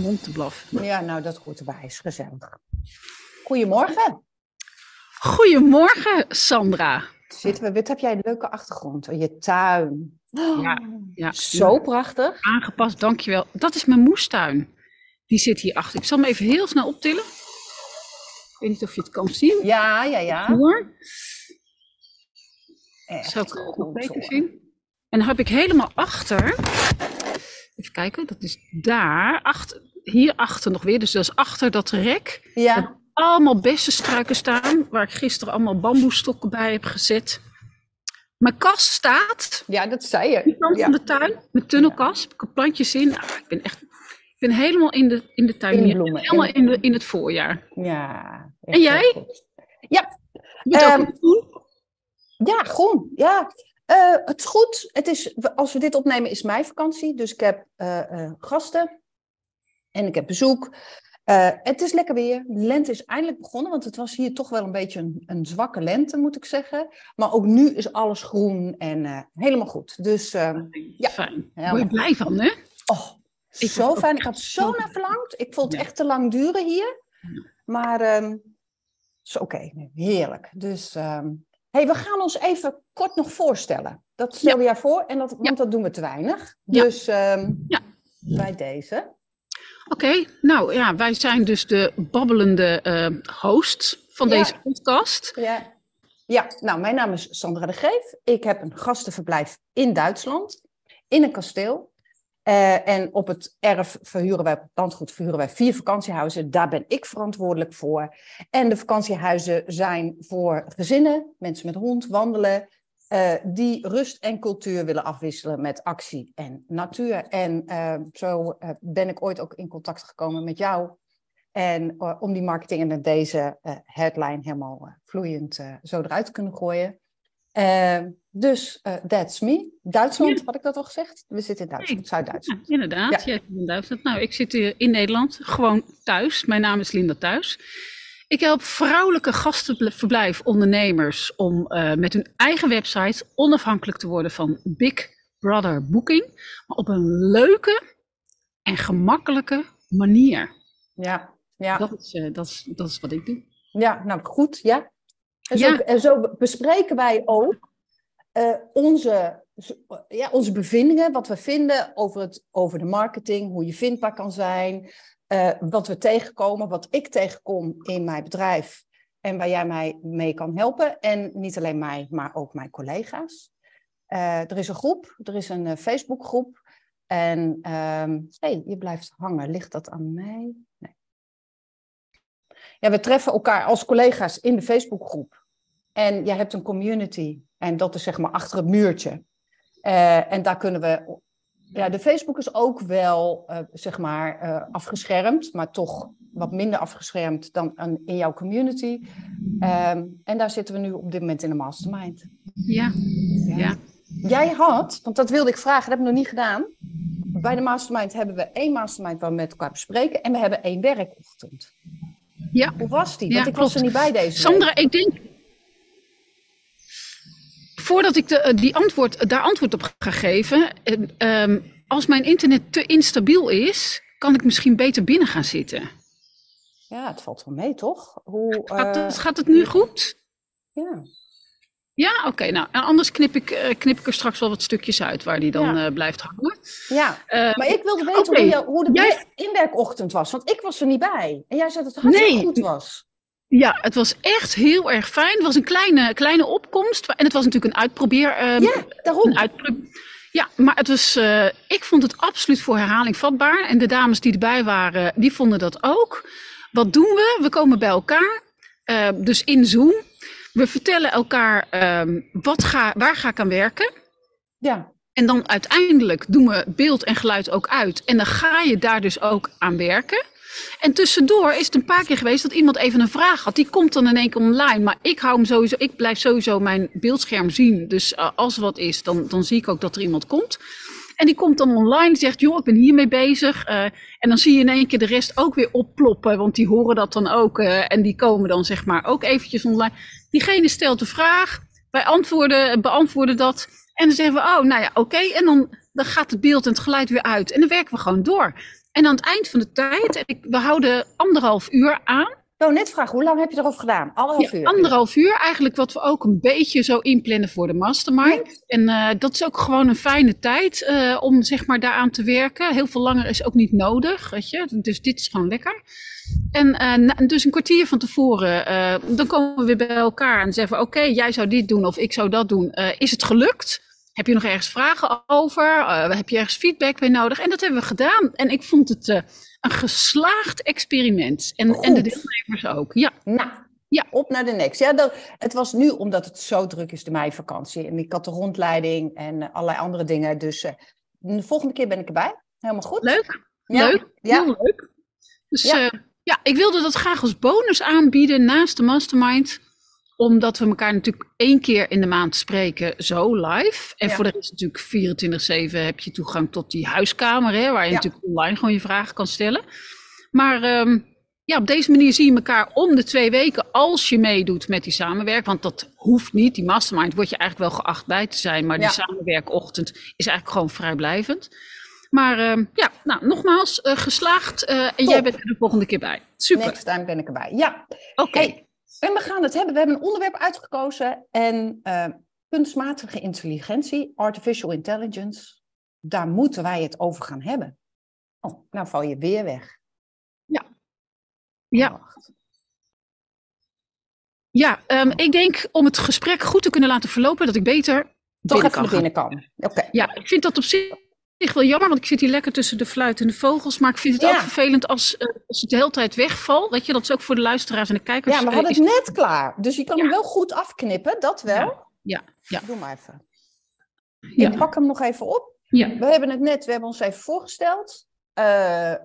mijn hond te blaffen. Ja, nou, dat hoort erbij. Is gezellig. Goedemorgen. Goedemorgen, Sandra. Zitten we, wat heb jij een leuke achtergrond? Oh, Je tuin. Ja, ja. Zo prachtig. Aangepast, dankjewel. Dat is mijn moestuin. Die zit hier achter. Ik zal hem even heel snel optillen. Ik weet niet of je het kan zien. Ja, ja, ja. Hoor. Zou ik het nog goed, beter zien? En dan heb ik helemaal achter. Even kijken, dat is daar. Achter, hier achter nog weer. Dus dat is achter dat rek. Ja, Allemaal bessenstruiken staan. Waar ik gisteren allemaal bamboestokken bij heb gezet. Mijn kast staat. ja, dat zei je. Die kant Ja. van de tuin. Met tunnelkast. Heb ik plantjes in. Nou, ik ben echt. Ik ben helemaal in de, in de tuin. In de hier. bloemen. Helemaal In- de, in het voorjaar. Ja. En jij? Ja, Je Ehm, groen. ja, groen. Ja. Eh, het is goed. Het is, als we dit opnemen is mijn vakantie. Dus ik heb eh, eh, gasten. En ik heb bezoek. Eh, het is lekker weer. De lente is eindelijk begonnen. Want het was hier toch wel een beetje een, een zwakke lente, moet ik zeggen. Maar ook nu is alles groen en eh, helemaal goed. Dus eh, ja, Fijn. Word je blij van, hè? Oh, Ik zo fijn. Ik had zo naar verlangd. Ik vond het Ja. echt te lang duren hier. Maar ehm is oké. Heerlijk. Dus ehm, hey, we gaan ons even kort nog voorstellen. Dat stel jij voor, en dat, want dat doen we te weinig. Ja. Dus Ja. bij deze. Oké, nou ja, wij zijn dus de babbelende eh hosts van Ja. deze podcast. Ja. ja, nou, mijn naam is Sandra de Geef. Ik heb een gastenverblijf in Duitsland, in een kasteel. Eh, en op het erf verhuren wij, op het landgoed verhuren wij vier vakantiehuizen. Daar ben ik verantwoordelijk voor. En de vakantiehuizen zijn voor gezinnen, mensen met hond, wandelen, eh, die rust en cultuur willen afwisselen met actie en natuur. En eh, zo eh, ben ik ooit ook in contact gekomen met jou. En om die marketing en deze headline helemaal vloeiend zo eruit te kunnen gooien. Dus that's me. Duitsland, Ja. had ik dat al gezegd? We zitten in Duitsland, Zuid-Duitsland. inderdaad. Ja. Jij zit in Duitsland. Nou, ik zit hier in Nederland, gewoon thuis. Mijn naam is Linda Thuis. Ik help vrouwelijke gastenverblijfondernemers om eh, met hun eigen website onafhankelijk te worden van Big Brother Booking. Maar op een leuke en gemakkelijke manier. Ja, ja, Dat, is, eh, dat, is, dat is wat ik doe. ja, nou goed, ja. En zo, en zo bespreken wij ook eh, onze, ja, onze bevindingen, wat we vinden over, het, over de marketing, hoe je vindbaar kan zijn, eh, wat we tegenkomen, wat ik tegenkom in mijn bedrijf en waar jij mij mee kan helpen. En niet alleen mij, maar ook mijn collega's. Eh, er is een groep, er is een eh, Facebookgroep. En ehm hey, je blijft hangen. Ligt dat aan mij? Nee. Ja, we treffen elkaar als collega's in de Facebookgroep. En jij hebt een community. En dat is zeg maar achter het muurtje. En daar kunnen we. Ja, de Facebook is ook wel eh, zeg maar eh, afgeschermd, maar toch wat minder afgeschermd dan aan- in jouw community. Ehm, en daar zitten we nu op dit moment in de mastermind. Ja, ja. Jij had, want dat wilde ik vragen, dat heb ik nog niet gedaan. Bij de mastermind hebben we één mastermind waar we met elkaar bespreken. En we hebben één werkochtend. ja. Hoe was die? Ja, Want ik was er niet bij deze Sandra, ik denk. Voordat ik de, eh, die antwoord, daar antwoord op ga geven. eh, ehm, als mijn internet te instabiel is, kan ik misschien beter binnen gaan zitten. Ja, het valt wel mee, toch? Hoe, Gaat, eh, het, gaat het nu goed? ja. Ja, oké. nou, en anders knip ik, eh, knip ik er straks wel wat stukjes uit waar die dan Ja. eh, blijft hangen. ja, Eh, maar ik wilde weten hoe, je, hoe de Jij- inwerkochtend was. Want ik was er niet bij. En jij zei dat het hartstikke Nee. goed was. Ja, het was echt heel erg fijn. Het was een kleine, kleine opkomst. En het was natuurlijk een uitprobeer. ehm, Ja, daarom. een ja, maar het was, eh, ik vond het absoluut voor herhaling vatbaar. En de dames die erbij waren, die vonden dat ook. Wat doen we? We komen bij elkaar, eh, dus in Zoom. We vertellen elkaar ehm, wat ga, waar ga ik aan werken. Ja, En dan uiteindelijk doen we beeld en geluid ook uit. En dan ga je daar dus ook aan werken. En tussendoor is het een paar keer geweest dat iemand even een vraag had. Die komt dan in één keer online. Maar ik hou hem sowieso, ik blijf sowieso mijn beeldscherm zien. Dus eh, als er wat is, dan, dan zie ik ook dat er iemand komt. En die komt dan online en zegt, joh, ik ben hiermee bezig. Eh, en dan zie je in één keer de rest ook weer opploppen. Want die horen dat dan ook. eh, en die komen dan zeg maar ook eventjes online. Diegene stelt de vraag. Wij antwoorden, beantwoorden dat. En dan zeggen we, oh, nou ja, oké. En dan, dan gaat het beeld en het geluid weer uit. En dan werken we gewoon door. En aan het eind van de tijd, en ik, we houden anderhalf uur aan. Wou net vragen, hoe lang heb je erover gedaan? Anderhalf Ja, uur? anderhalf uur, eigenlijk wat we ook een beetje zo inplannen voor de mastermind. En eh, dat is ook gewoon een fijne tijd eh, om zeg maar daaraan te werken. Heel veel langer is ook niet nodig, weet je. Dus dit is gewoon lekker. En eh, na- dus een kwartier van tevoren, dan komen we weer bij elkaar en zeggen we, oké, jij zou dit doen of ik zou dat doen. Is het gelukt? Heb je nog ergens vragen over? Eh, heb je ergens feedback bij nodig? En dat hebben we gedaan. En ik vond het eh, een geslaagd experiment. En, en de deelnemers ook. Ja, Nou, Ja. op naar de next. Ja, dat, het was nu omdat het zo druk is, de meivakantie. En ik had de rondleiding en eh, allerlei andere dingen. Dus de volgende keer ben ik erbij. Helemaal goed. leuk. Ja. Leuk. Ja. Heel leuk. Dus Ja. ja. ja, ik wilde dat graag als bonus aanbieden naast de mastermind. Omdat we elkaar natuurlijk één keer in de maand spreken, zo live. En Ja. voor de rest natuurlijk 24-7 heb je toegang tot die huiskamer. Hè, waar je Ja. natuurlijk online gewoon je vragen kan stellen. Maar ehm, ja, op deze manier zie je elkaar om de twee weken als je meedoet met die samenwerk. Want dat hoeft niet. Die mastermind word je eigenlijk wel geacht bij te zijn. Maar Ja. die samenwerkochtend is eigenlijk gewoon vrijblijvend. Maar ehm, ja, nou, nogmaals, eh, geslaagd. eh, en Top. jij bent er de volgende keer bij. Super. Next time ben ik erbij. Ja. Oké. Hey, en we gaan het hebben. We hebben een onderwerp uitgekozen. En eh, kunstmatige intelligentie, artificial intelligence. Daar moeten wij het over gaan hebben. Oh, nou val je weer weg. Ja. Wacht. Ja, ehm, ik denk om het gesprek goed te kunnen laten verlopen, dat ik beter Toch even kan naar binnen kan. Oké. Ja, ik vind dat op zich wel jammer, want ik zit hier lekker tussen de fluit en de vogels. Maar ik vind het Ja. ook vervelend als, eh, als het de hele tijd wegvalt. Weet je, dat is ook voor de luisteraars en de kijkers. Ja, we eh, hadden het net klaar. Dus je kan Ja. hem wel goed afknippen, dat wel. Ja, ja. Doe maar even. Ik pak hem nog even op. ja. We hebben het net, we hebben ons even voorgesteld. Eh,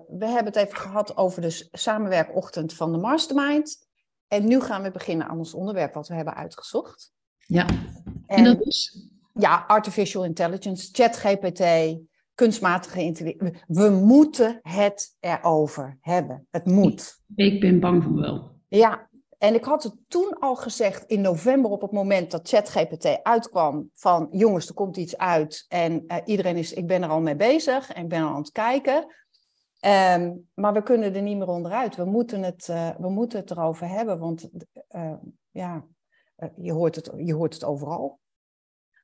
we hebben het even gehad over de samenwerkochtend van de Mastermind. En nu gaan we beginnen aan ons onderwerp wat we hebben uitgezocht. ja. En, En dat is? ja, artificial intelligence, ChatGPT, kunstmatige intelligentie. We moeten het erover hebben. Het moet. Ik ben bang van wel. Ja, en ik had het toen al gezegd in november op het moment dat ChatGPT uitkwam van jongens, er komt iets uit en eh, iedereen is, ik ben er al mee bezig en ik ben al aan het kijken. Ehm, maar we kunnen er niet meer onderuit. We moeten het, eh, we moeten het erover hebben, want eh, ja, je, hoort het, je hoort het overal.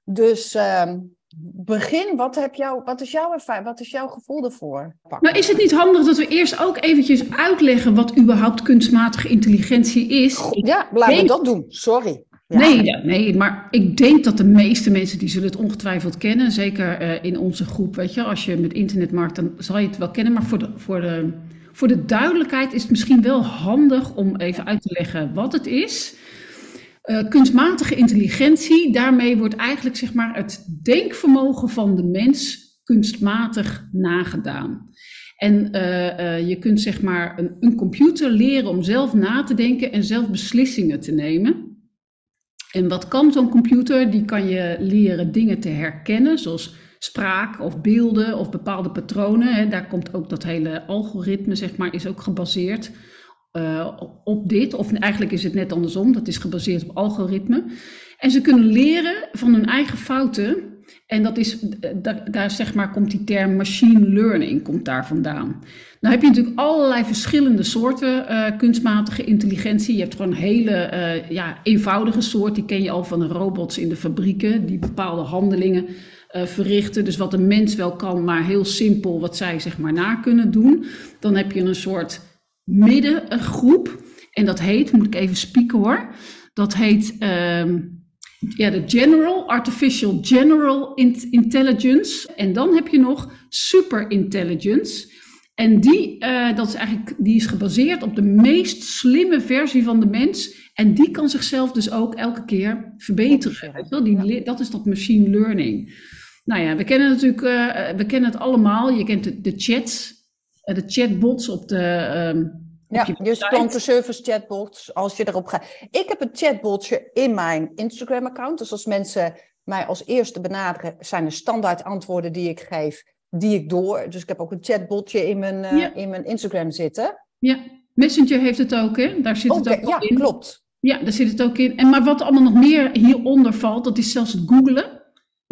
Dus ehm, begin, wat, heb jou, wat, is jouw ervaring, wat is jouw gevoel ervoor? Maar is het niet handig dat we eerst ook eventjes uitleggen wat überhaupt kunstmatige intelligentie is? Ja, laten we dat doen. Sorry. Ja. Nee, nee, maar ik denk dat de meeste mensen die zullen het ongetwijfeld kennen. Zeker eh, in onze groep, weet je. Als je met internet markt, dan zal je het wel kennen. Maar voor de, voor, de, voor de duidelijkheid is het misschien wel handig om even uit te leggen wat het is. Eh, kunstmatige intelligentie, daarmee wordt eigenlijk zeg maar, het denkvermogen van de mens kunstmatig nagedaan. En eh, eh, je kunt zeg maar een, een computer leren om zelf na te denken en zelf beslissingen te nemen. En wat kan zo'n computer? Die kan je leren dingen te herkennen, zoals spraak of beelden of bepaalde patronen. Hè. Daar komt ook dat hele algoritme, zeg maar, is ook gebaseerd eh, op dit. Of eigenlijk is het net andersom, dat is gebaseerd op algoritme. En ze kunnen leren van hun eigen fouten. En dat is, eh, daar, zeg maar komt die term machine learning komt daar vandaan. Nou heb je natuurlijk allerlei verschillende soorten eh, kunstmatige intelligentie. Je hebt gewoon hele ja, eenvoudige soort. Die ken je al van de robots in de fabrieken. Die bepaalde handelingen verrichten. Dus wat een mens wel kan, maar heel simpel wat zij zeg maar na kunnen doen. Dan heb je een soort middengroep. En dat heet, moet ik even spieken hoor. Dat heet ehm, ja, de General, Artificial General Int- Intelligence. En dan heb je nog Super Intelligence. En die, eh, dat is eigenlijk, die is gebaseerd op de meest slimme versie van de mens. En die kan zichzelf dus ook elke keer verbeteren. Wel? Die, Dat is dat machine learning. Nou ja, we kennen natuurlijk, eh, we kennen het allemaal. Je kent de, de chats, de chatbots op de. ehm, Ja, je je website. klantenservice chatbots, als je erop gaat. Ik heb een chatbotje in mijn Instagram-account. Dus als mensen mij als eerste benaderen, zijn er standaard antwoorden die ik geef, die ik door. Dus ik heb ook een chatbotje in mijn, eh, Ja. in mijn Instagram zitten. Ja, Messenger heeft het ook, hè? Daar zit het ook ja, in. klopt. Ja, daar zit het ook in. En maar wat allemaal nog meer hieronder valt, dat is zelfs het googlen.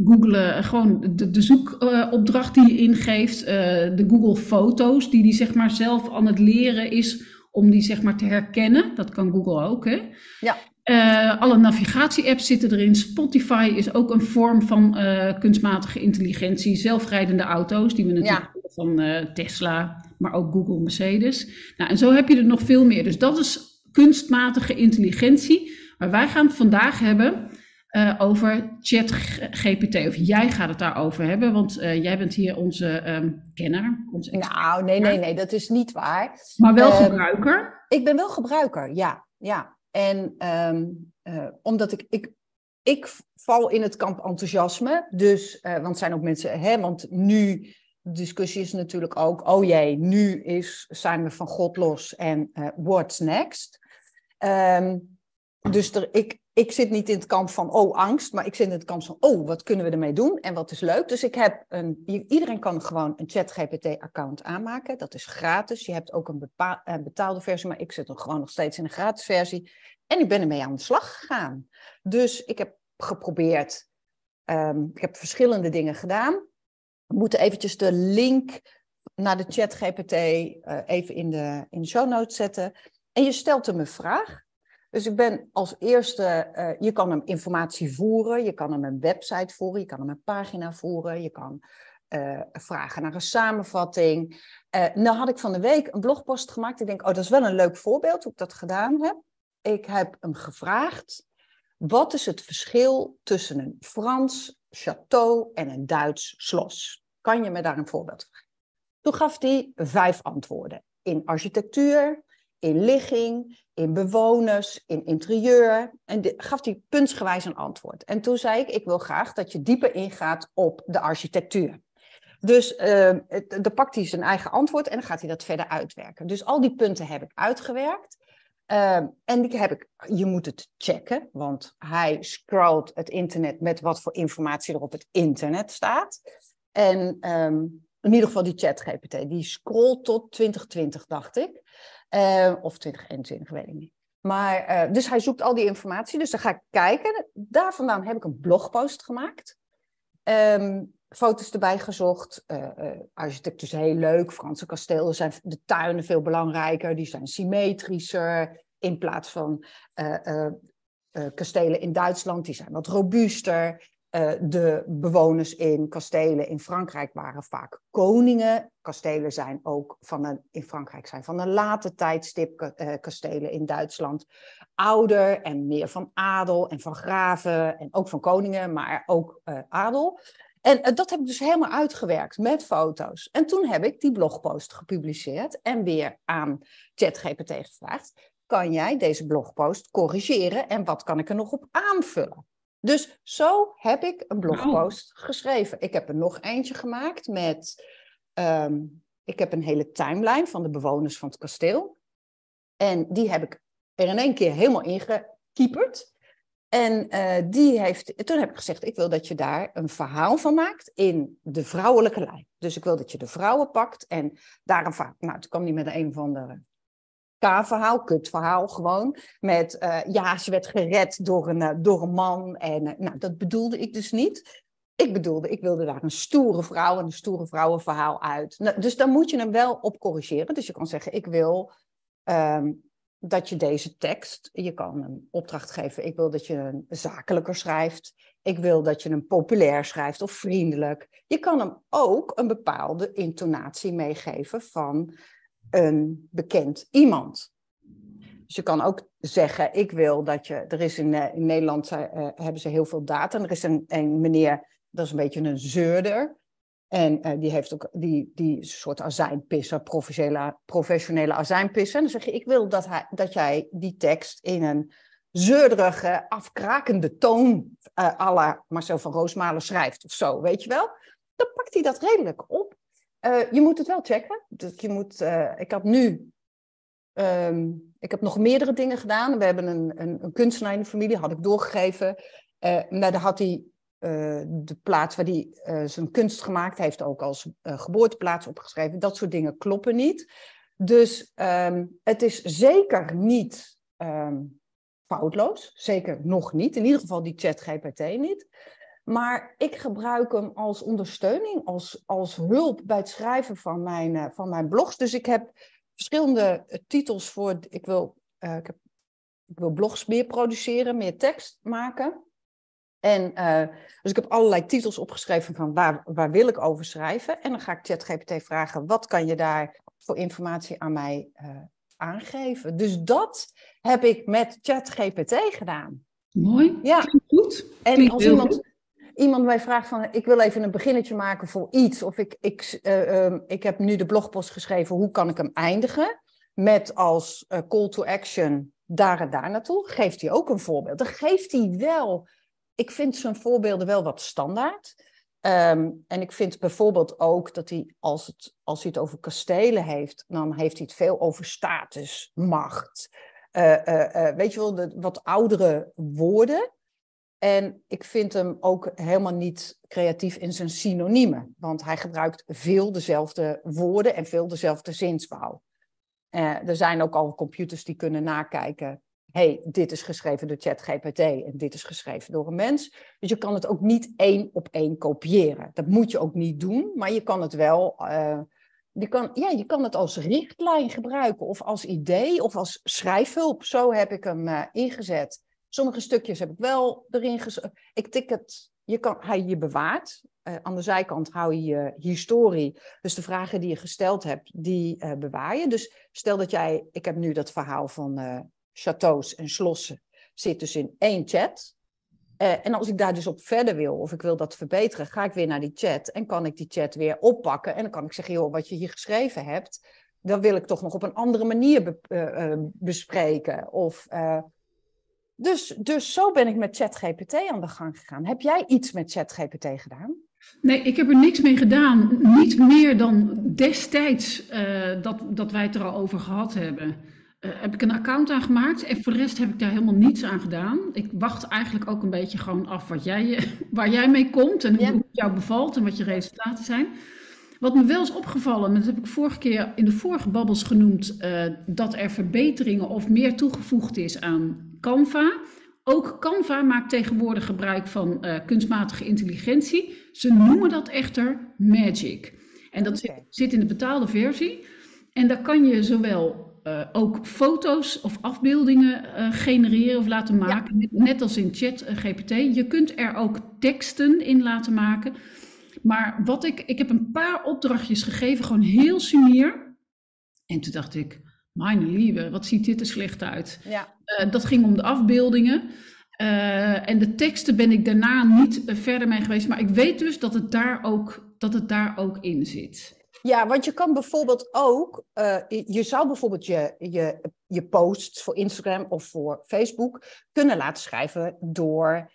Googlen, gewoon de, de zoekopdracht die je ingeeft, de Google Foto's, die die zeg maar zelf aan het leren is om die zeg maar te herkennen. Dat kan Google ook, hè? Ja. Uh, alle navigatie-apps zitten erin. Spotify is ook een vorm van uh, kunstmatige intelligentie. Zelfrijdende auto's, die we natuurlijk ja. van uh, Tesla, maar ook Google, Mercedes. Nou, en zo heb je er nog veel meer. Dus dat is kunstmatige intelligentie. Maar wij gaan het vandaag hebben over ChatGPT. Of jij gaat het daarover hebben, want jij bent hier onze um, kenner. Onze nou, nee, nee, nee, dat is niet waar. Maar wel ehm, gebruiker? Ik ben wel gebruiker, ja. ja. En ehm, eh, omdat ik, ik, ik val in het kamp enthousiasme. Dus, uh, want zijn ook mensen, hè, want nu, de discussie is natuurlijk ook, oh jee, nu is, zijn we van God los en uh, what's next? Um, dus er, ik, ik zit niet in het kamp van, oh, angst, maar ik zit in het kamp van, oh, wat kunnen we ermee doen en wat is leuk. Dus ik heb een, iedereen kan gewoon een ChatGPT-account aanmaken. Dat is gratis. Je hebt ook een, betaalde versie, maar ik zit er gewoon nog steeds in een gratis versie. En ik ben ermee aan de slag gegaan. Dus ik heb geprobeerd, um, ik heb verschillende dingen gedaan. We moeten eventjes de link naar de ChatGPT uh, even in de, in de show notes zetten. En je stelt hem een vraag. Dus ik ben als eerste, uh, je kan hem informatie voeren, je kan hem een website voeren, je kan hem een pagina voeren, je kan uh, vragen naar een samenvatting. Uh, nou had ik van de week een blogpost gemaakt. Ik denk, oh, dat is wel een leuk voorbeeld hoe ik dat gedaan heb. Ik heb hem gevraagd, wat is het verschil tussen een Frans château en een Duits slos? Kan je me daar een voorbeeld van geven? Toen gaf hij vijf antwoorden. In architectuur, in ligging, in bewoners, in interieur. En gaf hij puntsgewijs een antwoord. En toen zei ik, ik wil graag dat je dieper ingaat op de architectuur. Dus uh, dan pakt hij zijn eigen antwoord en dan gaat hij dat verder uitwerken. Dus al die punten heb ik uitgewerkt. Uh, en die heb ik, je moet het checken, want hij scrolt het internet met wat voor informatie er op het internet staat. En um, in ieder geval die ChatGPT, die scrolt tot 2020, dacht ik. Uh, of 2021, weet ik niet. Maar, uh, dus hij zoekt al die informatie. Dus dan ga ik kijken. Daar vandaan heb ik een blogpost gemaakt. Um, foto's erbij gezocht. Uh, architectuur is heel leuk. Franse kastelen zijn de tuinen veel belangrijker. Die zijn symmetrischer. In plaats van kastelen in Duitsland. Die zijn wat robuuster. Uh, de bewoners in kastelen in Frankrijk waren vaak koningen. Kastelen zijn ook van een, in Frankrijk zijn van een late tijdstip, uh, kastelen in Duitsland ouder en meer van adel en van graven en ook van koningen, maar ook uh, adel. En dat heb ik dus helemaal uitgewerkt met foto's. En toen heb ik die blogpost gepubliceerd en weer aan ChatGPT gevraagd: kan jij deze blogpost corrigeren en wat kan ik er nog op aanvullen? Dus zo heb ik een blogpost geschreven. Ik heb er nog eentje gemaakt met. Um, ik heb een hele timeline van de bewoners van het kasteel. En die heb ik er in één keer helemaal ingekieperd. En uh, die heeft, toen heb ik gezegd, ik wil dat je daar een verhaal van maakt in de vrouwelijke lijn. Dus ik wil dat je de vrouwen pakt en daar een verhaal. Nou, toen kwam die met een of andere K-verhaal, kutverhaal gewoon. Met uh, ja, ze werd gered door een, uh, door een man. En uh, nou, dat bedoelde ik dus niet. Ik bedoelde, ik wilde daar een stoere vrouw en een stoere vrouwenverhaal uit. Nou, dus dan moet je hem wel op corrigeren. Dus je kan zeggen, ik wil um, dat je deze tekst, je kan een opdracht geven. Ik wil dat je een zakelijker schrijft. Ik wil dat je een populair schrijft of vriendelijk. Je kan hem ook een bepaalde intonatie meegeven van een bekend iemand. Dus je kan ook zeggen, ik wil dat je, er is in, uh, in Nederland uh, hebben ze heel veel data. En er is een, een meneer, dat is een beetje een zeurder. En uh, die heeft ook die, die soort azijnpisser, professionele, professionele azijnpisser. En dan zeg je, ik wil dat, hij, dat jij die tekst in een zeurderige, afkrakende toon uh, à la Marcel van Roosmalen schrijft of zo, weet je wel. Dan pakt hij dat redelijk op. Uh, je moet het wel checken. Dus je moet, uh, ik had nu, um, ik heb nog meerdere dingen gedaan. We hebben een, een, een kunstenaar in de familie, had ik doorgegeven. Uh, maar daar had hij de plaats waar hij zijn kunst gemaakt heeft ook als geboorteplaats opgeschreven. Dat soort dingen kloppen niet. Dus um, het is zeker niet um, foutloos. Zeker nog niet. In ieder geval die chat GPT niet. Maar ik gebruik hem als ondersteuning, als, als hulp bij het schrijven van mijn, uh, van mijn blogs. Dus ik heb verschillende uh, titels voor. Ik wil, uh, ik, heb, ik, wil blogs meer produceren, meer tekst maken. En dus ik heb allerlei titels opgeschreven van waar, waar wil ik over schrijven. En dan ga ik ChatGPT vragen: wat kan je daar voor informatie aan mij aangeven? Dus dat heb ik met ChatGPT gedaan. Mooi. Ja. goed. En als iemand, iemand mij vraagt van ik wil even een beginnetje maken voor iets. Of ik, ik, uh, um, ik heb nu de blogpost geschreven, hoe kan ik hem eindigen? Met als uh, call to action daar en daar naartoe. Geeft hij ook een voorbeeld. Dan geeft hij wel, ik vind zijn voorbeelden wel wat standaard. Um, en ik vind bijvoorbeeld ook dat hij, als, het, als hij het over kastelen heeft, dan heeft hij het veel over status, macht. Uh, weet je wel, de wat oudere woorden. En ik vind hem ook helemaal niet creatief in zijn synoniemen, want hij gebruikt veel dezelfde woorden en veel dezelfde zinsbouw. Uh, er zijn ook al computers die kunnen nakijken. hey, dit is geschreven door ChatGPT en dit is geschreven door een mens. Dus je kan het ook niet één op één kopiëren. Dat moet je ook niet doen, maar je kan het wel. Uh, je, kan, ja, je kan het als richtlijn gebruiken, of als idee, of als schrijfhulp. Zo heb ik hem uh, ingezet. Sommige stukjes heb ik wel erin gezet. Ik tik het, je kan, hij je bewaart. Uh, aan de zijkant hou je je historie. Dus de vragen die je gesteld hebt, die uh, bewaar je. Dus stel dat jij, ik heb nu dat verhaal van uh, chateaus en slossen, zit dus in één chat. en als ik daar dus op verder wil, of ik wil dat verbeteren, ga ik weer naar die chat en kan ik die chat weer oppakken. En dan kan ik zeggen, joh, wat je hier geschreven hebt, dat wil ik toch nog op een andere manier be bespreken. Of dus, dus zo ben ik met ChatGPT aan de gang gegaan. Heb jij iets met ChatGPT gedaan? Nee, ik heb er niks mee gedaan. Niet meer dan destijds uh, dat, dat wij het er al over gehad hebben. Uh, heb ik een account aangemaakt en voor de rest heb ik daar helemaal niets aan gedaan. Ik wacht eigenlijk ook een beetje gewoon af wat jij, waar jij mee komt en ja. hoe het jou bevalt en wat je resultaten zijn. Wat me wel is opgevallen, dat heb ik vorige keer in de vorige babbels genoemd, uh, dat er verbeteringen of meer toegevoegd is aan Canva. Ook Canva maakt tegenwoordig gebruik van uh, kunstmatige intelligentie. Ze noemen dat echter Magic. En dat okay. zit, zit, in de betaalde versie. En daar kan je zowel uh, ook foto's of afbeeldingen uh, genereren of laten maken, ja. net als in Chat GPT. Je kunt er ook teksten in laten maken. Maar wat ik, ik heb een paar opdrachtjes gegeven, gewoon heel sumier. En toen dacht ik, mijn lieve, wat ziet dit er slecht uit. Ja. Uh, dat ging om de afbeeldingen. Uh, en de teksten ben ik daarna niet verder mee geweest. Maar ik weet dus dat het daar ook, dat het daar ook in zit. Ja, want je kan bijvoorbeeld ook, je zou bijvoorbeeld je, je, je posts voor Instagram of voor Facebook kunnen laten schrijven door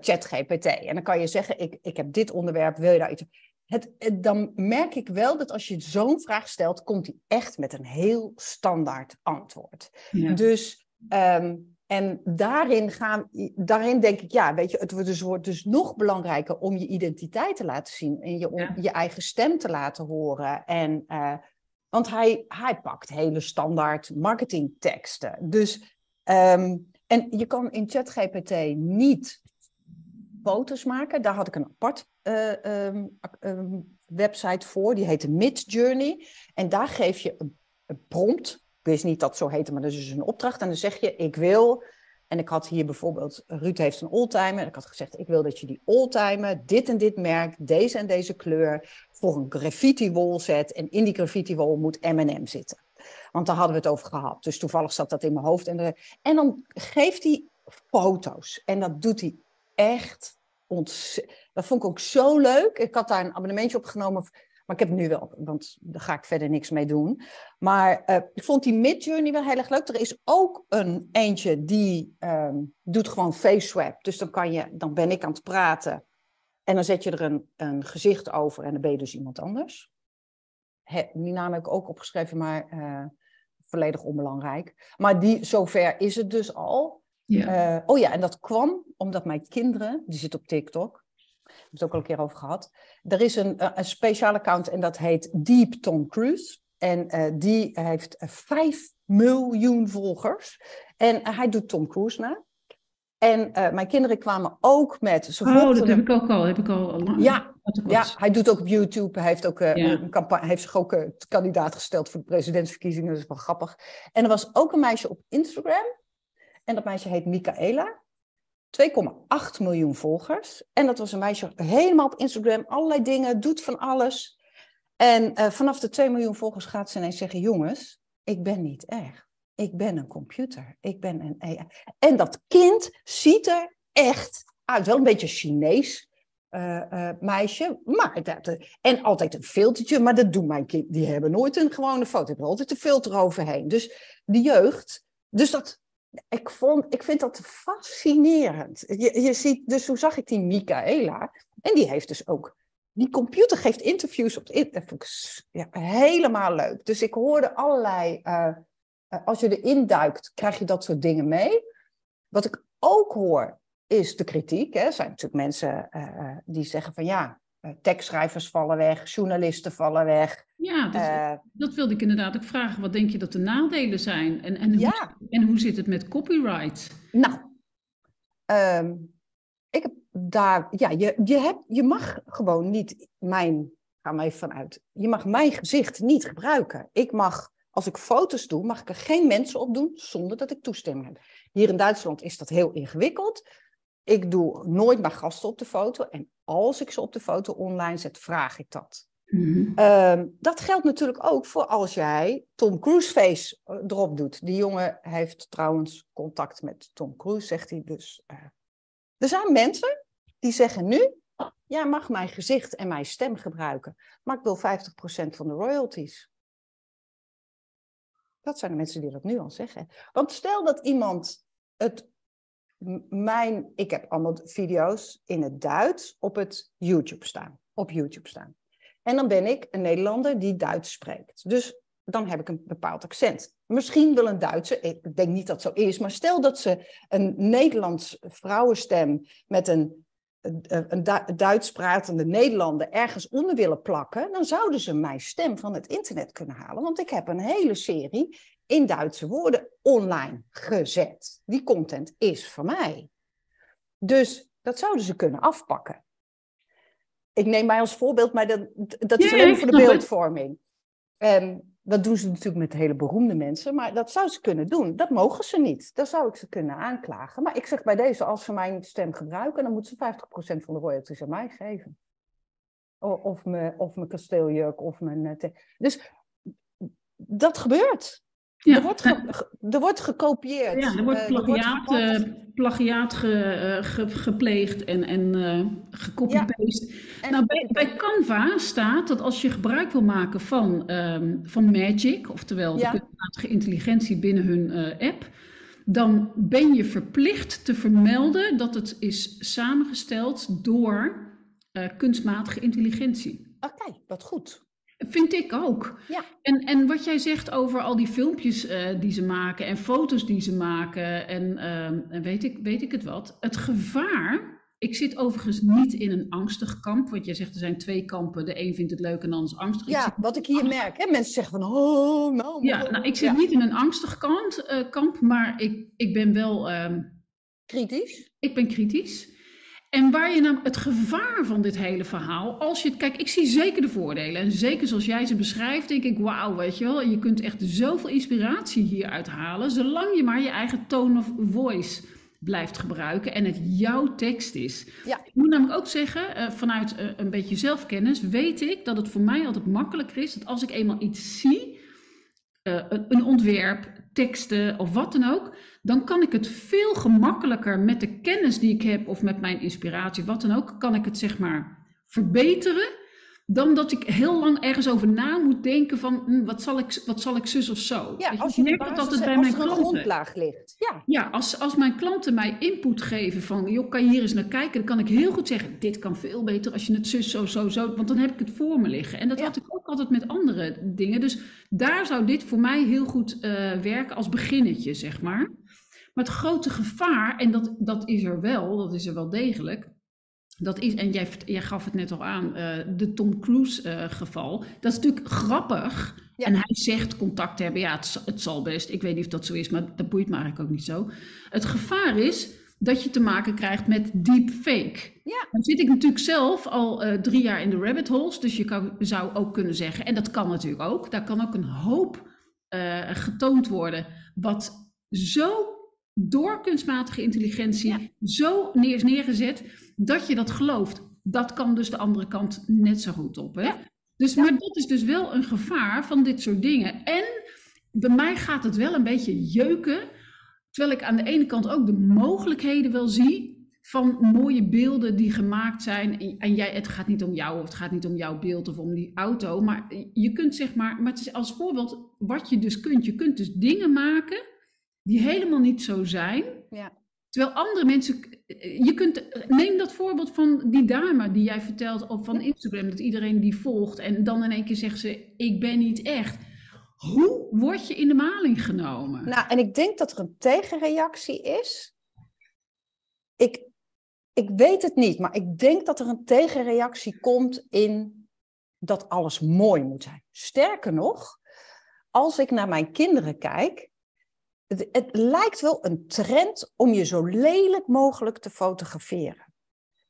ChatGPT. En dan kan je zeggen, ik, ik heb dit onderwerp, wil je daar iets het, dan merk ik wel dat als je zo'n vraag stelt, komt hij echt met een heel standaard antwoord. Ja. Dus, um, en daarin, gaan, daarin denk ik, ja, weet je, het wordt dus, wordt dus nog belangrijker om je identiteit te laten zien en je, ja. je eigen stem te laten horen. En, uh, want hij, hij pakt hele standaard marketingteksten. Dus, um, en je kan in ChatGPT niet foto's maken. Daar had ik een apart uh, um, um, website voor. Die heette Midjourney. En daar geef je een, prompt. Ik wist niet dat het zo heette, maar dat is dus een opdracht. En dan zeg je, ik wil... En ik had hier bijvoorbeeld, Ruud heeft een oldtimer. Ik had gezegd, ik wil dat je die oldtimer, dit en dit merk, deze en deze kleur, voor een graffiti wall zet. En in die graffiti wall moet M&M zitten. Want daar hadden we het over gehad. Dus toevallig zat dat in mijn hoofd. En, de, en dan geeft hij foto's. En dat doet hij echt dat vond ik ook zo leuk. Ik had daar een abonnementje op genomen. Maar ik heb het nu wel, want daar ga ik verder niks mee doen. Maar uh, ik vond die Midjourney wel heel erg leuk. Er is ook een eentje die um, doet gewoon face swap. Dus dan, kan je, dan ben ik aan het praten. En dan zet je er een, een gezicht over en dan ben je dus iemand anders. He, die naam heb ik ook opgeschreven, maar uh, volledig onbelangrijk. Maar die, zover is het dus al. Ja. Uh, oh ja, en dat kwam omdat mijn kinderen, die zitten op TikTok, we hebben het ook al een keer over gehad. Er is een, een speciaal account en dat heet Deep Tom Cruise. En uh, die heeft 5 miljoen volgers. En hij doet Tom Cruise na. En uh, mijn kinderen kwamen ook met. Ze oh, dat heb ik ook al. Heb ik al lang. Ja, ja, hij doet ook op YouTube. Hij heeft, ook, uh, ja. een campagne, heeft zich ook uh, kandidaat gesteld voor de presidentsverkiezingen. Dat is wel grappig. En er was ook een meisje op Instagram. En dat meisje heet Michaela. 2,8 miljoen volgers. En dat was een meisje helemaal op Instagram. Allerlei dingen, doet van alles. En uh, vanaf de 2 miljoen volgers gaat ze ineens zeggen: Jongens, ik ben niet erg. Ik ben een computer. Ik ben een AI. En dat kind ziet er echt uit. Wel een beetje Chinees uh, uh, meisje. Maar dat, en altijd een filtertje. Maar dat doen mijn kind. Die hebben nooit een gewone foto. Hebben altijd een filter overheen. Dus de jeugd. Dus dat. Ik, vond, ik vind dat fascinerend. Je, je ziet, dus hoe zag ik die Michaela? En die heeft dus ook die computer geeft interviews op het ja, helemaal leuk. Dus ik hoorde allerlei, uh, als je erin duikt, krijg je dat soort dingen mee. Wat ik ook hoor, is de kritiek. Hè. Er zijn natuurlijk mensen uh, die zeggen van ja, tekstschrijvers vallen weg, journalisten vallen weg. Ja, dat, dat, wilde ik inderdaad ook vragen. Wat denk je dat de nadelen zijn? En, en, hoe, ja. en hoe zit het met copyright? Nou, um, ik heb daar, ja, je, je, hebt, je mag gewoon niet mijn, ga maar even vanuit, je mag mijn gezicht niet gebruiken. Ik mag, als ik foto's doe, mag ik er geen mensen op doen zonder dat ik toestemming heb. Hier in Duitsland is dat heel ingewikkeld. Ik doe nooit mijn gasten op de foto. En als ik ze op de foto online zet, vraag ik dat. Mm -hmm. dat geldt natuurlijk ook voor als jij Tom Cruise face eh, erop doet. Die jongen heeft trouwens contact met Tom Cruise, zegt hij dus. Uh, er zijn mensen die zeggen nu, ja, mag mijn gezicht en mijn stem gebruiken, maar ik wil 50% van de royalties. Dat zijn de mensen die dat nu al zeggen. Want stel dat iemand het, mijn, ik heb allemaal video's in het Duits op het YouTube staan, op YouTube staan. En dan ben ik een Nederlander die Duits spreekt. Dus dan heb ik een bepaald accent. Misschien wil een Duitse, ik denk niet dat zo is, maar stel dat ze een Nederlands vrouwenstem met een, een Duits pratende Nederlander ergens onder willen plakken, dan zouden ze mijn stem van het internet kunnen halen. Want ik heb een hele serie in Duitse woorden online gezet. Die content is van mij. Dus dat zouden ze kunnen afpakken. Ik neem mij als voorbeeld, maar dat, dat is alleen voor de beeldvorming. Um, dat doen ze natuurlijk met hele beroemde mensen, maar dat zou ze kunnen doen. Dat mogen ze niet. Dan zou ik ze kunnen aanklagen. Maar ik zeg bij deze, als ze mijn stem gebruiken, dan moeten ze 50% van de royalties aan mij geven. Of, mijn, of mijn kasteeljurk, of mijn... Eh, dus dat gebeurt. Ja. Er, wordt er wordt gekopieerd. Ja, er wordt plagiaat, uh, plagiaat ge, uh, gepleegd en, en uh, gecopy-paste. Ja. Nou, bij, bij, Canva staat dat als je gebruik wil maken van, um, van Magic, oftewel ja. de kunstmatige intelligentie binnen hun app, dan ben je verplicht te vermelden dat het is samengesteld door kunstmatige intelligentie. Oké, wat goed. Vind ik ook. Ja. En, en wat jij zegt over al die filmpjes uh, die ze maken en foto's die ze maken en, uh, en weet, ik, weet ik het wat. Het gevaar. Ik zit overigens niet in een angstig kamp, want jij zegt er zijn twee kampen. De een vindt het leuk en de ander is angstig. Ja, ik wat ik hier merk. Hè? Mensen zeggen van, oh, nou. Ja, nou, ik zit niet in een angstig kant, uh, kamp, maar ik, ik ben wel. Um, kritisch? Ik ben kritisch. En waar je nou het gevaar van dit hele verhaal, als je het, kijk, ik zie zeker de voordelen. En zeker zoals jij ze beschrijft, denk ik, wauw, weet je wel, je kunt echt zoveel inspiratie hieruit halen, zolang je maar je eigen tone of voice blijft gebruiken en het jouw tekst is. Ja. Ik moet namelijk ook zeggen, uh, vanuit uh, een beetje zelfkennis, weet ik dat het voor mij altijd makkelijker is dat als ik eenmaal iets zie, uh, een ontwerp, teksten of wat dan ook, dan kan ik het veel gemakkelijker met de kennis die ik heb of met mijn inspiratie, wat dan ook, kan ik het zeg maar verbeteren. Dan dat ik heel lang ergens over na moet denken van hm, wat, zal ik, wat zal ik zus of zo. Ja, als je, merkt dat het bij mijn klanten. grondlaag ligt. Ja, ja als, als mijn klanten mij input geven van joh, kan je hier eens naar kijken, dan kan ik heel goed zeggen, dit kan veel beter als je het zus zo, zo, zo, want dan heb ik het voor me liggen. En dat ja. had ik ook altijd met andere dingen. Dus daar zou dit voor mij heel goed uh, werken als beginnetje, zeg maar. Maar het grote gevaar, en dat, dat is er wel, dat is er wel degelijk. Dat is, en jij, jij gaf het net al aan, uh, de Tom Cruise uh, geval. Dat is natuurlijk grappig. Ja. En hij zegt contact hebben. Ja, het, het, zal best. Ik weet niet of dat zo is, maar dat boeit me eigenlijk ook niet zo. Het gevaar is dat je te maken krijgt met deepfake. Ja. Dan zit ik natuurlijk zelf al uh, drie jaar in de rabbit holes, dus je kan, zou ook kunnen zeggen, en dat kan natuurlijk ook, daar kan ook een hoop getoond worden, wat zo door kunstmatige intelligentie ja. zo neer is neergezet, dat je dat gelooft. Dat kan dus de andere kant net zo goed op. Hè? Ja. Dus, Maar dat is dus wel een gevaar van dit soort dingen. En bij mij gaat het wel een beetje jeuken Terwijl ik aan de ene kant ook de mogelijkheden wel zie van mooie beelden die gemaakt zijn. En jij, het gaat niet om jou of het gaat niet om jouw beeld of om die auto. Maar je kunt zeg maar, maar het is als voorbeeld wat je dus kunt. Je kunt dus dingen maken die helemaal niet zo zijn. Ja. Terwijl andere mensen, je kunt, neem dat voorbeeld van die dame die jij vertelt op van Instagram, dat iedereen die volgt en dan in één keer zegt ze, ik ben niet echt. Hoe word je in de maling genomen? Nou, en ik denk dat er een tegenreactie is. Ik, ik weet het niet, maar ik denk dat er een tegenreactie komt in dat alles mooi moet zijn. Sterker nog, als ik naar mijn kinderen kijk, het, het lijkt wel een trend om je zo lelijk mogelijk te fotograferen.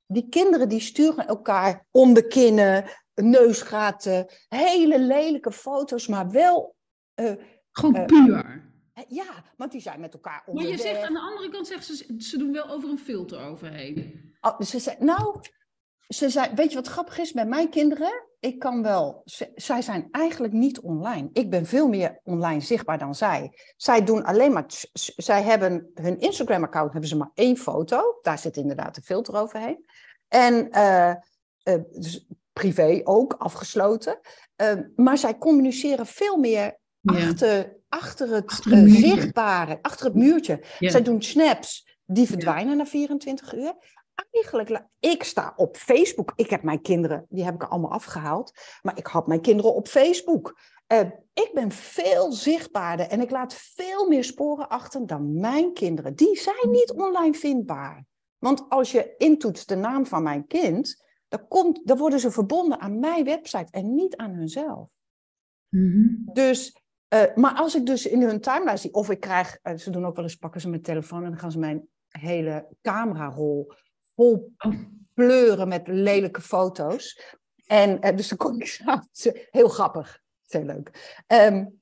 Die kinderen die sturen elkaar onderkinnen, neusgaten, hele lelijke foto's, maar wel uh, Gewoon uh, puur. Ja, want die zijn met elkaar onderweg. Maar je zegt aan de andere kant, zegt ze, ze doen wel over een filter overheen. Oh, ze zei, nou, ze zei, weet je wat grappig is met mijn kinderen? Ik kan wel, ze, zij zijn eigenlijk niet online. Ik ben veel meer online zichtbaar dan zij. Zij doen alleen maar, zij hebben hun Instagram-account, hebben ze maar één foto. Daar zit inderdaad een filter overheen. En uh, dus privé ook, afgesloten. maar zij communiceren veel meer achter, achter het, achter zichtbare, achter het muurtje. Ja. Zij doen snaps, die verdwijnen na 24 uur. Eigenlijk, ik sta op Facebook. Ik heb mijn kinderen, die heb ik er allemaal afgehaald. Maar ik had mijn kinderen op Facebook. Uh, ik ben veel zichtbaarder en ik laat veel meer sporen achter dan mijn kinderen. Die zijn niet online vindbaar. Want als je intoetst de naam van mijn kind, dan, komt, dan worden ze verbonden aan mijn website en niet aan hunzelf. Mm -hmm. Dus uh, maar als ik dus in hun timeline zie, of ik krijg, uh, ze doen ook wel eens, pakken ze mijn telefoon en dan gaan ze mijn hele camerarol vol pleuren met lelijke foto's. En uh, dus dan kom ik s'avonds, heel grappig, heel leuk. Um,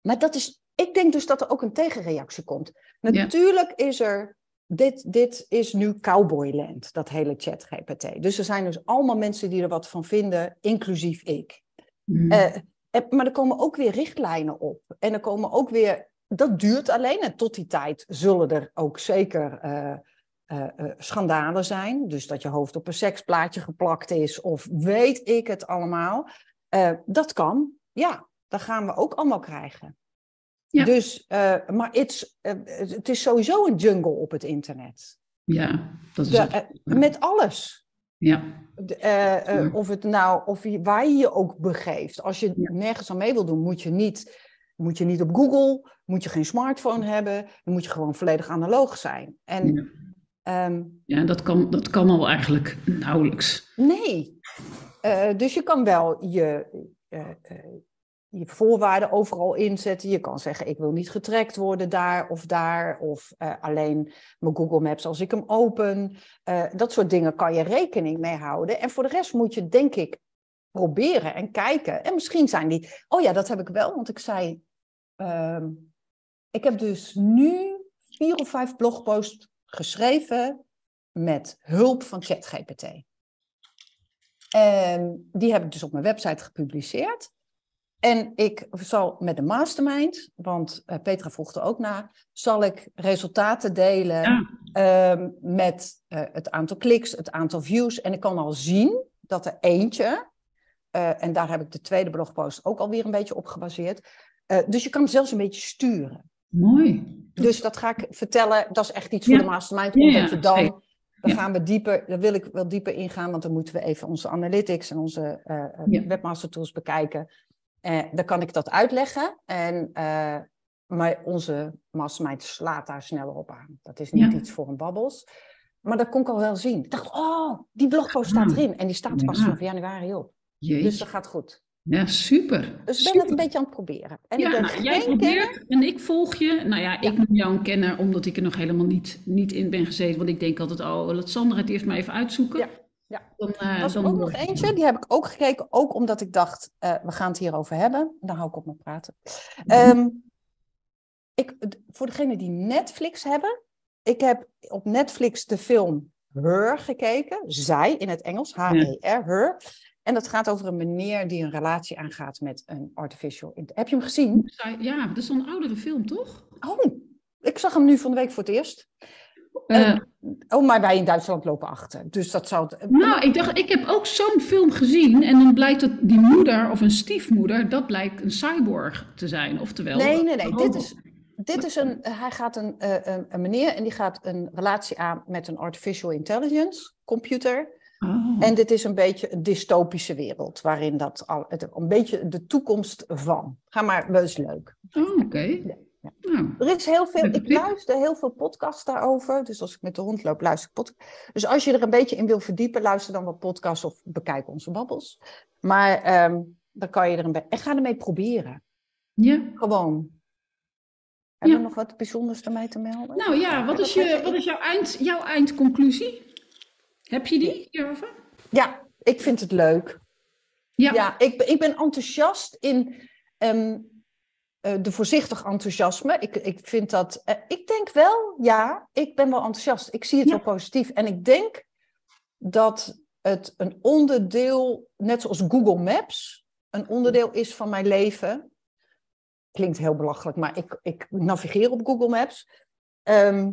maar dat is, ik denk dus dat er ook een tegenreactie komt. Natuurlijk is er, dit, dit is nu cowboyland, dat hele chat GPT. Dus er zijn dus allemaal mensen die er wat van vinden, inclusief ik. Mm. Maar er komen ook weer richtlijnen op. En er komen ook weer. Dat duurt alleen. En tot die tijd zullen er ook zeker uh, uh, uh, schandalen zijn. Dus dat je hoofd op een seksplaatje geplakt is. Of weet ik het allemaal. dat kan. Ja, dat gaan we ook allemaal krijgen. Ja. Dus, maar het is sowieso een jungle op het internet. Ja, dat is De. Met alles. Ja. Of, het nou, of je, waar je je ook begeeft. Als je ja. nergens aan mee wil doen, moet je, niet, moet je niet op Google, moet je geen smartphone hebben, dan moet je gewoon volledig analoog zijn. En, um, ja dat, kan, dat kan al eigenlijk nauwelijks. Nee. Uh, dus je kan wel je, je voorwaarden overal inzetten. Je kan zeggen, ik wil niet getrackt worden daar of daar. Of alleen mijn Google Maps als ik hem open. Dat soort dingen kan je rekening mee houden. En voor de rest moet je, denk ik, proberen en kijken. En misschien zijn die... Oh ja, dat heb ik wel, want ik zei... Uh, ik heb dus nu vier of vijf blogposts geschreven met hulp van ChatGPT. En die heb ik dus op mijn website gepubliceerd. En ik zal met de mastermind, want uh, Petra vroeg er ook naar, zal ik resultaten delen ja. um, met uh, het aantal kliks, het aantal views. En ik kan al zien dat er eentje, uh, en daar heb ik de tweede blogpost ook alweer een beetje op gebaseerd. dus je kan zelfs een beetje sturen. Mooi. Dus dat ga ik vertellen, dat is echt iets voor de mastermind. Omdat dan, dan gaan we dieper, daar wil ik wel dieper ingaan, want dan moeten we even onze analytics en onze webmaster tools bekijken. Uh, dan kan ik dat uitleggen. En, uh, maar onze mastermind slaat daar sneller op aan. Dat is niet ja. iets voor een babbels. Maar dat kon ik al wel zien. Ik dacht, oh, die blogpost staat erin. En die staat pas vanaf januari op. Jeetje. Dus dat gaat goed. Ja, super. Dus ik ben het een beetje aan het proberen. En ja, ik ben nou, jij probeert kenner. en ik volg je. Nou ja, ik noem jou een kenner omdat ik er nog helemaal niet, niet in ben gezeten. Want ik denk altijd, oh, laat Sandra het eerst maar even uitzoeken. Ja, ja. Dan, eh, was er dan ook nog eentje, die heb ik ook gekeken. Ook omdat ik dacht, eh, we gaan het hierover hebben. Dan hou ik op met praten. Ehm, ik, voor degenen die Netflix hebben. Ik heb op Netflix de film Her gekeken. Zij in het Engels, H-E-R, Her. En dat gaat over een meneer die een relatie aangaat met een artificial Heb je hem gezien? Ja, dat is een oudere film, toch? Oh, ik zag hem nu van de week voor het eerst. Eh, Oh, maar wij in Duitsland lopen achter. Dus dat zou... nou, ik dacht, ik heb ook zo'n film gezien. En dan blijkt dat die moeder of een stiefmoeder, dat blijkt een cyborg te zijn. Oftewel. Nee, nee, nee. Dit is, dit is een, hij gaat een, eh, een, een meneer en die gaat een relatie aan met een artificial intelligence computer. Oh. En dit is een beetje een dystopische wereld, waarin dat al, het, een beetje de toekomst van. Ga maar, dat is leuk. Oh, oké. ja. Nou, Er is heel veel, ik luister heel veel podcasts daarover. Dus als ik met de hond loop, luister ik podcasts. Dus als je er een beetje in wil verdiepen, luister dan wat podcasts of bekijk onze babbels. Maar ehm, dan kan je er een beetje... En ga ermee proberen. ja. Gewoon. Heb je Ja. nog wat bijzonders ermee te melden? Nou ja, wat is, je- wat is jouw, eind, jouw eindconclusie? Heb je die hierover? Ja, ik vind het leuk. Ja. Ja, ik, ben- ik ben enthousiast in ehm, eh, de voorzichtig enthousiasme. Ik, ik vind dat, eh, ik denk wel, ja, ik ben wel enthousiast. Ik zie het Ja. wel positief. En ik denk dat het een onderdeel, net zoals Google Maps, een onderdeel is van mijn leven. Klinkt heel belachelijk, maar ik, ik navigeer op Google Maps. Ehm,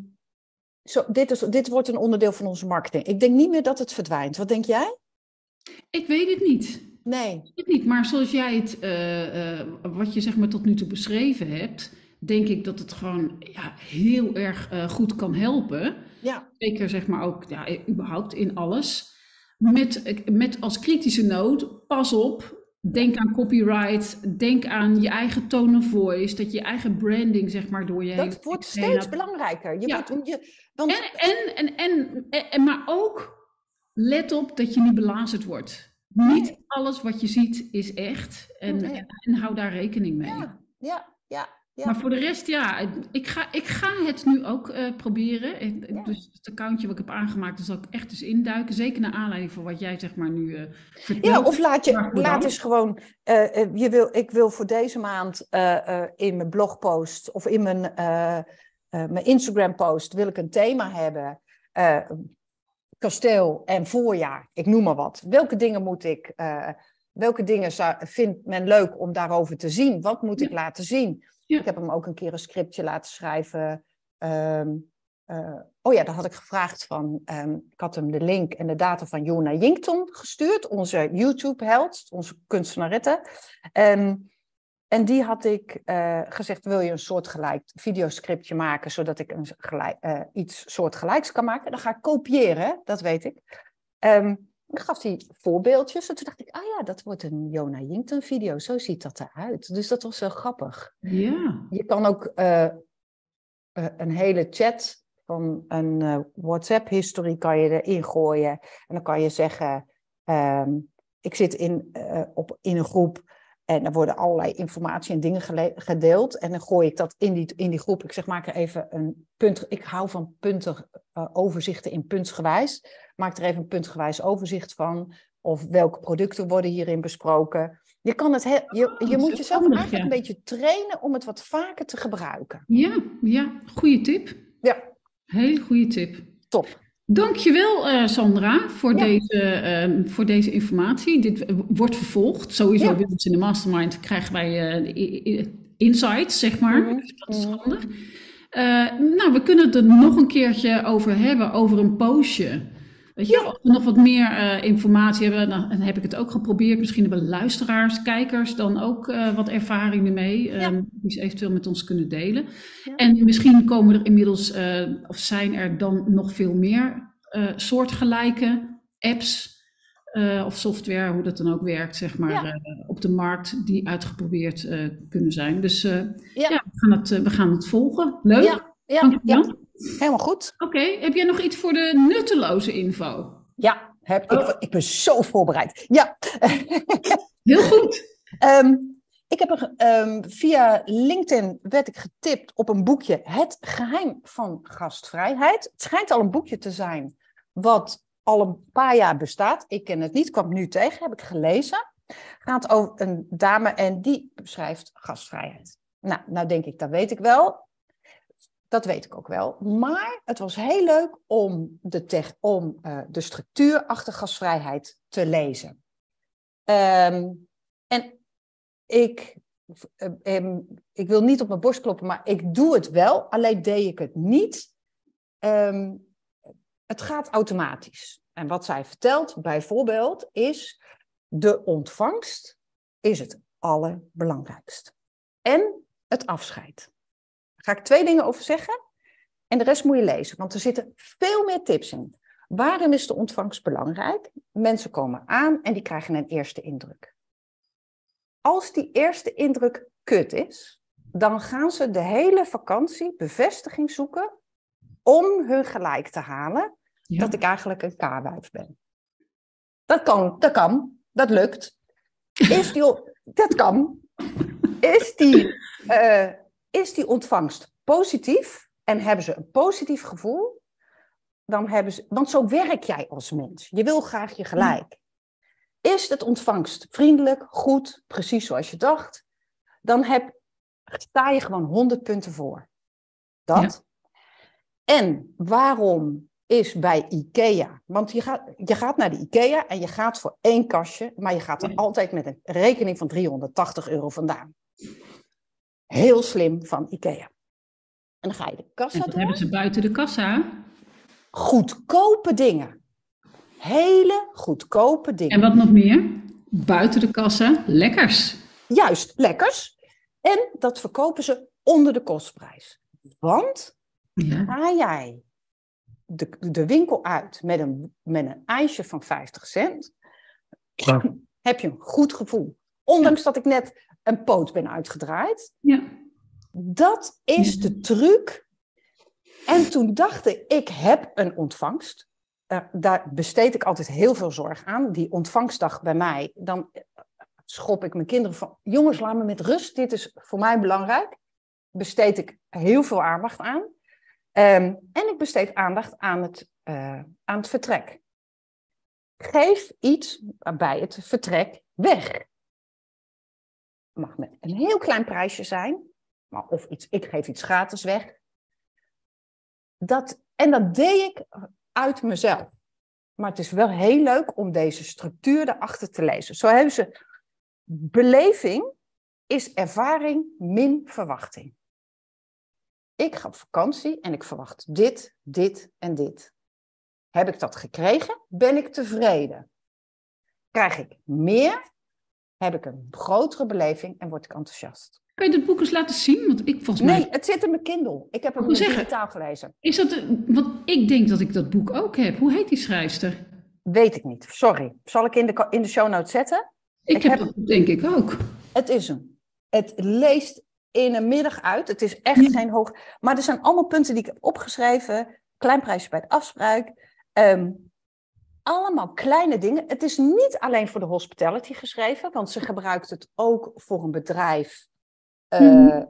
zo, dit, is, dit wordt een onderdeel van onze marketing. Ik denk niet meer dat het verdwijnt. Wat denk jij? Ik weet het niet. Nee. Ik weet het niet, maar zoals jij het, eh, eh, wat je zeg maar tot nu toe beschreven hebt, denk ik dat het gewoon ja, heel erg eh, goed kan helpen. Ja. Zeker zeg maar ook, ja, überhaupt in alles. Met, met als kritische noot, pas op, denk aan copyright, denk aan je eigen tone of voice, dat je je eigen branding zeg maar door je Dat wordt heen steeds belangrijker. Je Ja. wordt, je, want, En, en, en, en, en, en- maar ook, let op dat je niet belazerd wordt. Niet alles wat je ziet is echt en, Nee. en, en hou daar rekening mee. ja, ja, ja, ja. Maar voor de rest, ja, ik ga, ik ga het nu ook eh, proberen. Ik- Ja. Dus het accountje wat ik heb aangemaakt, daar zal ik echt eens induiken. Zeker naar aanleiding van wat jij zeg maar nu vertelt. Ja, of laat je, laat eens gewoon, eh, je wil, ik wil voor deze maand in mijn blogpost of in mijn, mijn Instagram post wil ik een thema hebben. kasteel en voorjaar, ik noem maar wat. Welke dingen moet ik, welke dingen zou, vindt men leuk om daarover te zien? Wat moet ik laten zien? Ik heb hem ook een keer een scriptje laten schrijven. Ehm, eh, oh ja, daar had ik gevraagd van. ehm, ik had hem de link en de data van Jona Jinkton gestuurd, onze YouTube-held, onze kunstenarette. Ehm, en die had ik eh, gezegd: wil je een soortgelijk videoscriptje maken, zodat ik een gelijk, eh, iets soortgelijks kan maken? Dan ga ik kopiëren, dat weet ik. Ehm, dan gaf hij voorbeeldjes. En toen dacht ik: ah ja, dat wordt een Jona Jinkton video. Zo ziet dat eruit. Dus dat was wel grappig. Ja, Je kan ook eh, eh, een hele chat van een eh, WhatsApp-history kan je erin gooien. En dan kan je zeggen, ehm, ik zit in, op, in een groep en er worden allerlei informatie en dingen gedeeld. En dan gooi ik dat in die, in die groep. Ik zeg, maak er even een punt. Ik hou van punten, eh, overzichten in puntsgewijs. Maak er even een puntgewijs overzicht van. Of welke producten worden hierin besproken. Je, kan het he- je, Oh, je moet jezelf handig, eigenlijk ja. een beetje trainen om het wat vaker te gebruiken. ja, ja, goede tip. Ja, Hele goede tip. top. Dankjewel eh Sandra voor, Ja. deze, ehm, voor deze informatie. Dit eh, wordt vervolgd. Sowieso Ja. bij ons in de mastermind krijgen wij eh, insights, zeg maar. Dus dat is mhm. handig. Nou, we kunnen het er nog een keertje over hebben, over een postje. Weet je, als we nog wat meer eh, informatie hebben, dan, dan heb ik het ook geprobeerd. Misschien hebben luisteraars, kijkers dan ook eh, wat ervaring ermee, ehm, die ze eventueel met ons kunnen delen. Ja. En misschien komen er inmiddels, eh, of zijn er dan nog veel meer soortgelijke apps of software, hoe dat dan ook werkt, zeg maar, op de markt die uitgeprobeerd kunnen zijn. Dus Ja. we, gaan het, we gaan het volgen. Leuk. Ja, ja, helemaal goed. Oké, heb jij nog iets voor de nutteloze info? Ja, heb, Oh. ik, ik ben zo voorbereid. Ja, Heel goed. Ehm, ik heb ehm, via LinkedIn werd ik getipt op een boekje Het geheim van gastvrijheid. Het schijnt al een boekje te zijn wat al een paar jaar bestaat. Ik ken het niet, kwam nu tegen, heb ik gelezen. Gaat over een dame en die beschrijft gastvrijheid. Nou, nou denk ik, dat weet ik wel. Dat weet ik ook wel. Maar het was heel leuk om de, tech, om, uh, de structuur achter gasvrijheid te lezen. Um, en ik, um, ik wil niet op mijn borst kloppen, maar ik doe het wel. Alleen deed ik het niet. Um, het gaat automatisch. En wat zij vertelt bijvoorbeeld is, de ontvangst is het allerbelangrijkst. En het afscheid. Ga ik twee dingen over zeggen. En de rest moet je lezen, want er zitten veel meer tips in. Waarom is de ontvangst belangrijk? Mensen komen aan en die krijgen een eerste indruk. Als die eerste indruk kut is, dan gaan ze de hele vakantie bevestiging zoeken om hun gelijk te halen dat ik eigenlijk een k ben. Dat kan, dat kan, dat lukt. Is die, dat kan. Is die, uh, is die ontvangst positief en hebben ze een positief gevoel, dan hebben ze, want zo werk jij als mens. Je wil graag je gelijk. Is het ontvangst vriendelijk, goed, precies zoals je dacht, dan heb, sta je gewoon 100 punten voor. Dat. En waarom is bij IKEA? Want je gaat, je gaat naar de IKEA en je gaat voor één kastje, maar je gaat er altijd met een rekening van 380 euro vandaan. Heel slim van IKEA. En dan ga je de kassa en hebben ze buiten de kassa? Goedkope dingen. Hele goedkope dingen. En wat nog meer? Buiten de kassa, lekkers. Juist, lekkers. En dat verkopen ze onder de kostprijs. Want ja. ga jij de, de winkel uit met een, met een ijsje van 50 cent, ja. heb je een goed gevoel. Ondanks dat ik net een poot ben uitgedraaid. Ja. Dat is de truc. En toen dacht ik, ik heb een ontvangst. Uh, daar besteed ik altijd heel veel zorg aan. Die ontvangstdag bij mij, dan schop ik mijn kinderen van... Jongens, laat me met rust. Dit is voor mij belangrijk. Besteed ik heel veel aandacht aan. Um, en ik besteed aandacht aan het, uh, aan het vertrek. Geef iets bij het vertrek weg mag met een heel klein prijsje zijn, maar of iets, ik geef iets gratis weg. Dat, en dat deed ik uit mezelf. Maar het is wel heel leuk om deze structuur erachter te lezen. Zo hebben ze beleving is ervaring min verwachting. Ik ga op vakantie en ik verwacht dit, dit en dit. Heb ik dat gekregen? Ben ik tevreden? Krijg ik meer? Heb ik een grotere beleving en word ik enthousiast. Kan je dit boek eens laten zien? Want ik volgens mij... Nee, het zit in mijn Kindle. Ik heb hem digitaal gelezen. Is dat, want ik denk dat ik dat boek ook heb. Hoe heet die schrijfster? Weet ik niet. Sorry. Zal ik in de, in de show notes zetten? Ik, heb, dat denk ik ook. Het is hem. Het leest in een middag uit. Het is echt geen hoog... Maar er zijn allemaal punten die ik heb opgeschreven. Kleinprijsje bij het afspraak. Um, allemaal kleine dingen. Het is niet alleen voor de hospitality geschreven, want ze gebruikt het ook voor een bedrijf uh,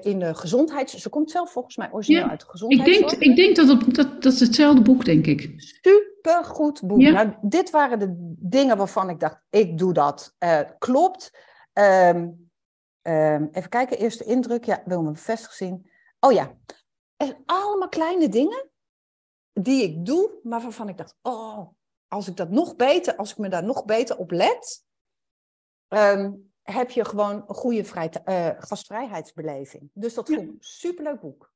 in de gezondheids... Ze komt zelf volgens mij origineel uit de gezondheidszorg. Ik denk, ik denk dat, het, dat dat is hetzelfde boek, denk ik. Supergoed boek. Nou, dit waren de dingen waarvan ik dacht, ik doe dat. Uh, klopt. Um, um, even kijken, eerste indruk. Ja, wil me bevestigd zien. Oh ja, allemaal kleine dingen die ik doe, maar waarvan ik dacht, oh, als ik dat nog beter, als ik me daar nog beter op let, um, heb je gewoon een goede vrij, uh, gastvrijheidsbeleving. Dus dat vond ik een superleuk boek.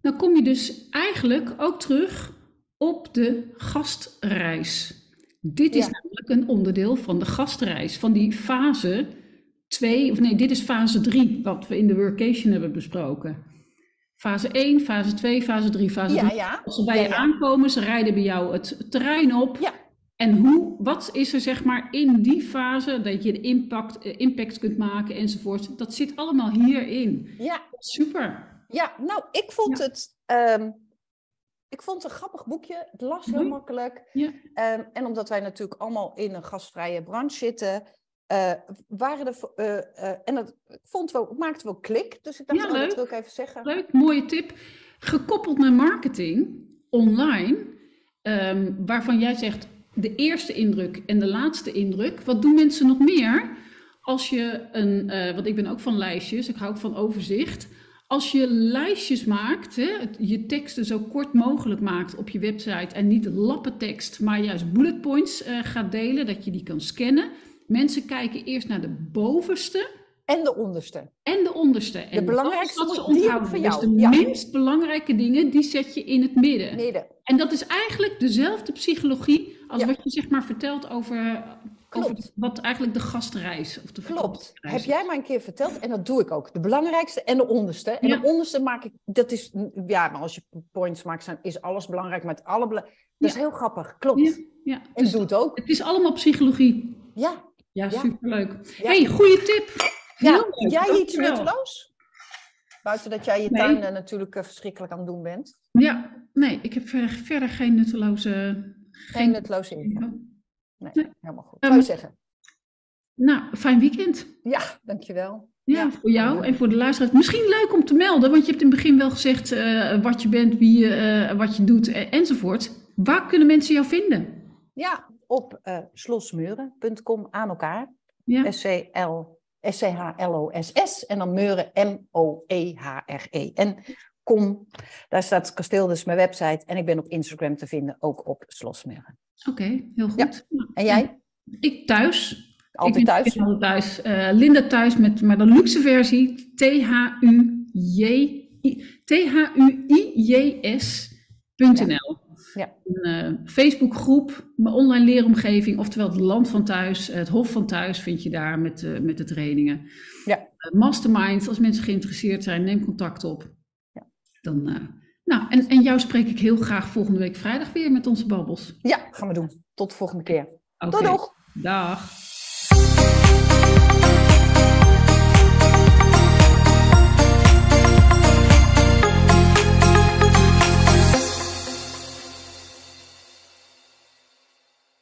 Dan kom je dus eigenlijk ook terug op de gastreis. Dit is namelijk een onderdeel van de gastreis, van die fase 2, of nee, dit is fase 3, wat we in de workation hebben besproken. Fase 1, fase 2, fase 3, fase 3. Ja, ja. Als ze bij je aankomen, ze rijden bij jou het terrein op. En hoe, wat is er zeg maar in die fase dat je de impact, eh, impact kunt maken enzovoort? Dat zit allemaal hierin. Ja. Super. Ja, nou, ik vond het. Um, ik vond het een grappig boekje. Het las heel makkelijk. Ja. Um, en omdat wij natuurlijk allemaal in een gastvrije branche zitten, eh, waren er, eh, en dat vond wel, maakte wel klik. Dus ik dacht, Ja, oh, dat wil ik even zeggen. Leuk, mooie tip. Gekoppeld met marketing online, ehm, waarvan jij zegt de eerste indruk en de laatste indruk. Wat doen mensen nog meer als je een, eh, want ik ben ook van lijstjes, ik hou ook van overzicht. Als je lijstjes maakt, hè, je teksten zo kort mogelijk maakt op je website en niet lappentekst, maar juist bullet points eh, gaat delen, dat je die kan scannen. Mensen kijken eerst naar de bovenste En de onderste. en de onderste. En dat is belangrijkste wat ze onthouden. Dus de ja. minst belangrijke dingen, die zet je in het midden. Midden. En dat is eigenlijk dezelfde psychologie als Ja. wat je zeg maar vertelt over, wat eigenlijk de gastreis of de Klopt. Heb jij maar een keer verteld, en dat doe ik ook. De belangrijkste en de onderste. En Ja. de onderste maak ik, dat is, ja, maar als je points maakt, zijn, is alles belangrijk. Maar het allerbela- dat is heel grappig. Klopt. Ja. En Dus doe het ook. het is allemaal psychologie. Ja. Ja, superleuk. Hey, goede tip. Heel ja. leuk, Jij iets nutteloos? Buiten dat jij je Nee. tuin eh, natuurlijk eh, verschrikkelijk aan het doen bent. Ja, nee, ik heb verder, verder geen nutteloze... Geen nutteloze info. Nee, Nee. helemaal goed. Ehm, Zou je zeggen? Nou, fijn weekend. Ja, dankjewel. Ja, Ja. voor jou en voor de luisteraars. Misschien leuk om te melden, want je hebt in het begin wel gezegd eh, wat je bent, wie je, wat je doet enzovoort. Waar kunnen mensen jou vinden? Ja, op slosmeuren.com aan elkaar. Ja, S-C-L, S-C-H-L-O-S-S en dan Meuren M-O-E-H-R-E. En kom, daar staat het kasteel, dus mijn website. En ik ben op Instagram te vinden, ook op Slosmeuren. oké, heel goed. En jij? Ik thuis. Altijd thuis? Altijd. Eh, Linda thuis, met, maar de luxe versie. T-H-U-J... T-H-U-I-J-S.nl. Ja. Een eh, Facebookgroep, mijn online leeromgeving, oftewel het land van thuis, het hof van thuis vind je daar met, eh, met de trainingen. Ja. Eh, mastermind, als mensen geïnteresseerd zijn, neem contact op. Ja. Dan, eh, nou, en, en jou spreek ik heel graag volgende week vrijdag weer met onze babbels. Ja, gaan we doen. Tot de volgende keer. Oké. Doei doeg! Dag.